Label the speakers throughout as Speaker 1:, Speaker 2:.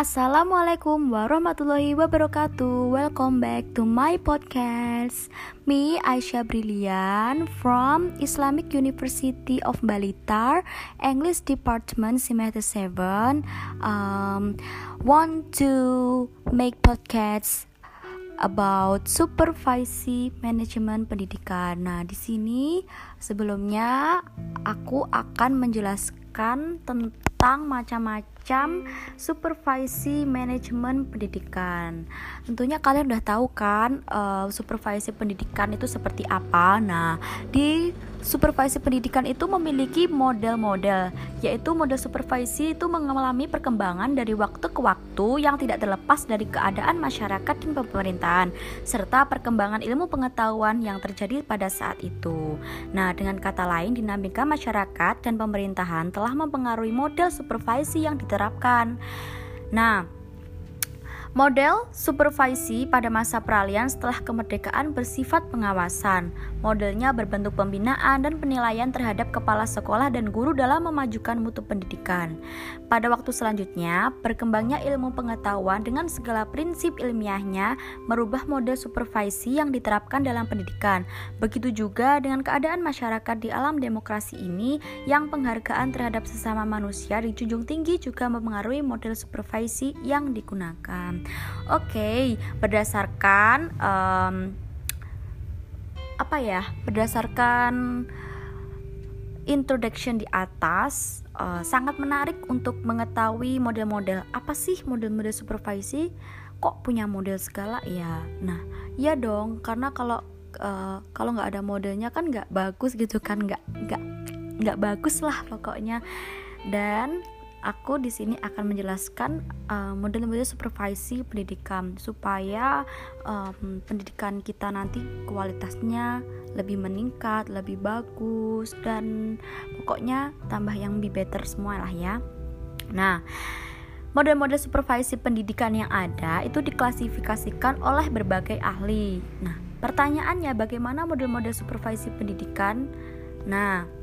Speaker 1: Assalamualaikum warahmatullahi wabarakatuh. Welcome back to my podcast. Me Aisyah Brilian from Islamic University of Balitar, English Department semester 7. Um, want to make podcast about supervisi manajemen pendidikan. Nah, di sini sebelumnya aku akan menjelaskan tentang macam-macam macam supervisi manajemen pendidikan. Tentunya kalian udah tahu kan uh, supervisi pendidikan itu seperti apa. Nah, di supervisi pendidikan itu memiliki model-model, yaitu model supervisi itu mengalami perkembangan dari waktu ke waktu yang tidak terlepas dari keadaan masyarakat dan pemerintahan serta perkembangan ilmu pengetahuan yang terjadi pada saat itu. Nah, dengan kata lain, dinamika masyarakat dan pemerintahan telah mempengaruhi model supervisi yang diterapkan. Nah, Model supervisi pada masa peralihan setelah kemerdekaan bersifat pengawasan. Modelnya berbentuk pembinaan dan penilaian terhadap kepala sekolah dan guru dalam memajukan mutu pendidikan. Pada waktu selanjutnya, berkembangnya ilmu pengetahuan dengan segala prinsip ilmiahnya merubah model supervisi yang diterapkan dalam pendidikan. Begitu juga dengan keadaan masyarakat di alam demokrasi ini yang penghargaan terhadap sesama manusia dijunjung tinggi juga mempengaruhi model supervisi yang digunakan. Oke, berdasarkan um, apa ya? Berdasarkan introduction di atas, uh, sangat menarik untuk mengetahui model-model apa sih model-model supervisi. Kok punya model segala ya? Nah, ya dong, karena kalau uh, kalau nggak ada modelnya kan nggak bagus gitu kan, nggak nggak nggak bagus lah pokoknya. Dan aku di sini akan menjelaskan uh, model-model supervisi pendidikan supaya um, pendidikan kita nanti kualitasnya lebih meningkat, lebih bagus dan pokoknya tambah yang lebih better semua lah ya. Nah, model-model supervisi pendidikan yang ada itu diklasifikasikan oleh berbagai ahli. Nah, pertanyaannya bagaimana model-model supervisi pendidikan? Nah,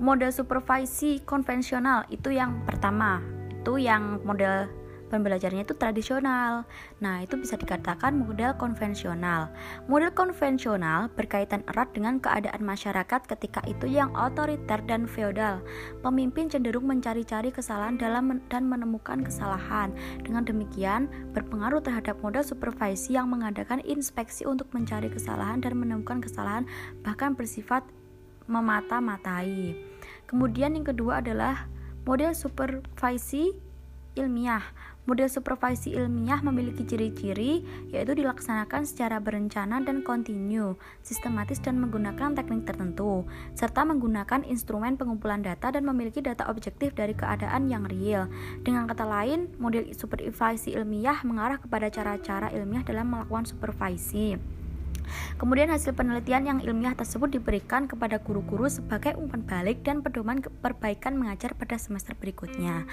Speaker 1: model supervisi konvensional itu yang pertama itu yang model pembelajarannya itu tradisional. Nah, itu bisa dikatakan model konvensional. Model konvensional berkaitan erat dengan keadaan masyarakat ketika itu yang otoriter dan feodal. Pemimpin cenderung mencari-cari kesalahan dalam dan menemukan kesalahan. Dengan demikian, berpengaruh terhadap model supervisi yang mengadakan inspeksi untuk mencari kesalahan dan menemukan kesalahan bahkan bersifat memata-matai. Kemudian yang kedua adalah model supervisi ilmiah. Model supervisi ilmiah memiliki ciri-ciri yaitu dilaksanakan secara berencana dan kontinu, sistematis dan menggunakan teknik tertentu, serta menggunakan instrumen pengumpulan data dan memiliki data objektif dari keadaan yang real. Dengan kata lain, model supervisi ilmiah mengarah kepada cara-cara ilmiah dalam melakukan supervisi. Kemudian hasil penelitian yang ilmiah tersebut diberikan kepada guru-guru sebagai umpan balik dan pedoman perbaikan mengajar pada semester berikutnya.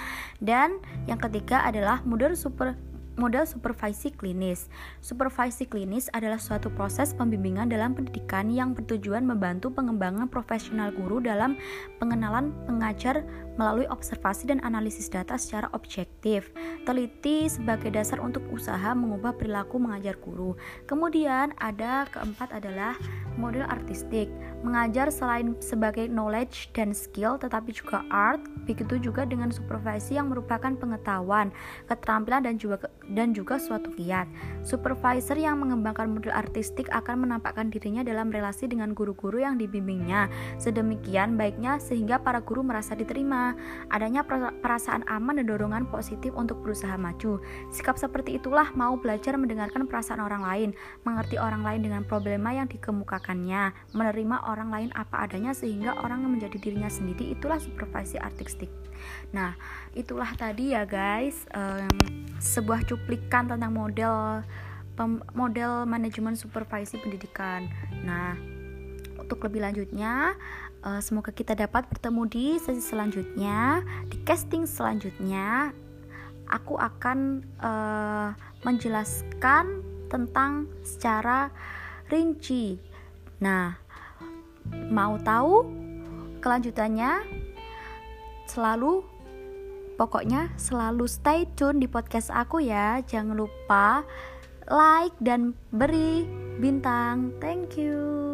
Speaker 1: Dan yang ketiga adalah model super model supervisi klinis. Supervisi klinis adalah suatu proses pembimbingan dalam pendidikan yang bertujuan membantu pengembangan profesional guru dalam pengenalan pengajar melalui observasi dan analisis data secara objektif. Teliti sebagai dasar untuk usaha mengubah perilaku mengajar guru. Kemudian ada keempat adalah model artistik. Mengajar selain sebagai knowledge dan skill tetapi juga art, begitu juga dengan supervisi yang merupakan pengetahuan, keterampilan dan juga dan juga suatu kiat. Supervisor yang mengembangkan model artistik akan menampakkan dirinya dalam relasi dengan guru-guru yang dibimbingnya. Sedemikian baiknya sehingga para guru merasa diterima adanya perasaan aman dan dorongan positif untuk berusaha maju. Sikap seperti itulah mau belajar mendengarkan perasaan orang lain, mengerti orang lain dengan problema yang dikemukakannya, menerima orang lain apa adanya sehingga orang yang menjadi dirinya sendiri itulah supervisi artistik. Nah, itulah tadi ya guys, um, sebuah cuplikan tentang model model manajemen supervisi pendidikan. Nah, untuk lebih lanjutnya Uh, semoga kita dapat bertemu di sesi selanjutnya, di casting selanjutnya. Aku akan uh, menjelaskan tentang secara rinci. Nah, mau tahu kelanjutannya? Selalu pokoknya selalu stay tune di podcast aku ya. Jangan lupa like dan beri bintang. Thank you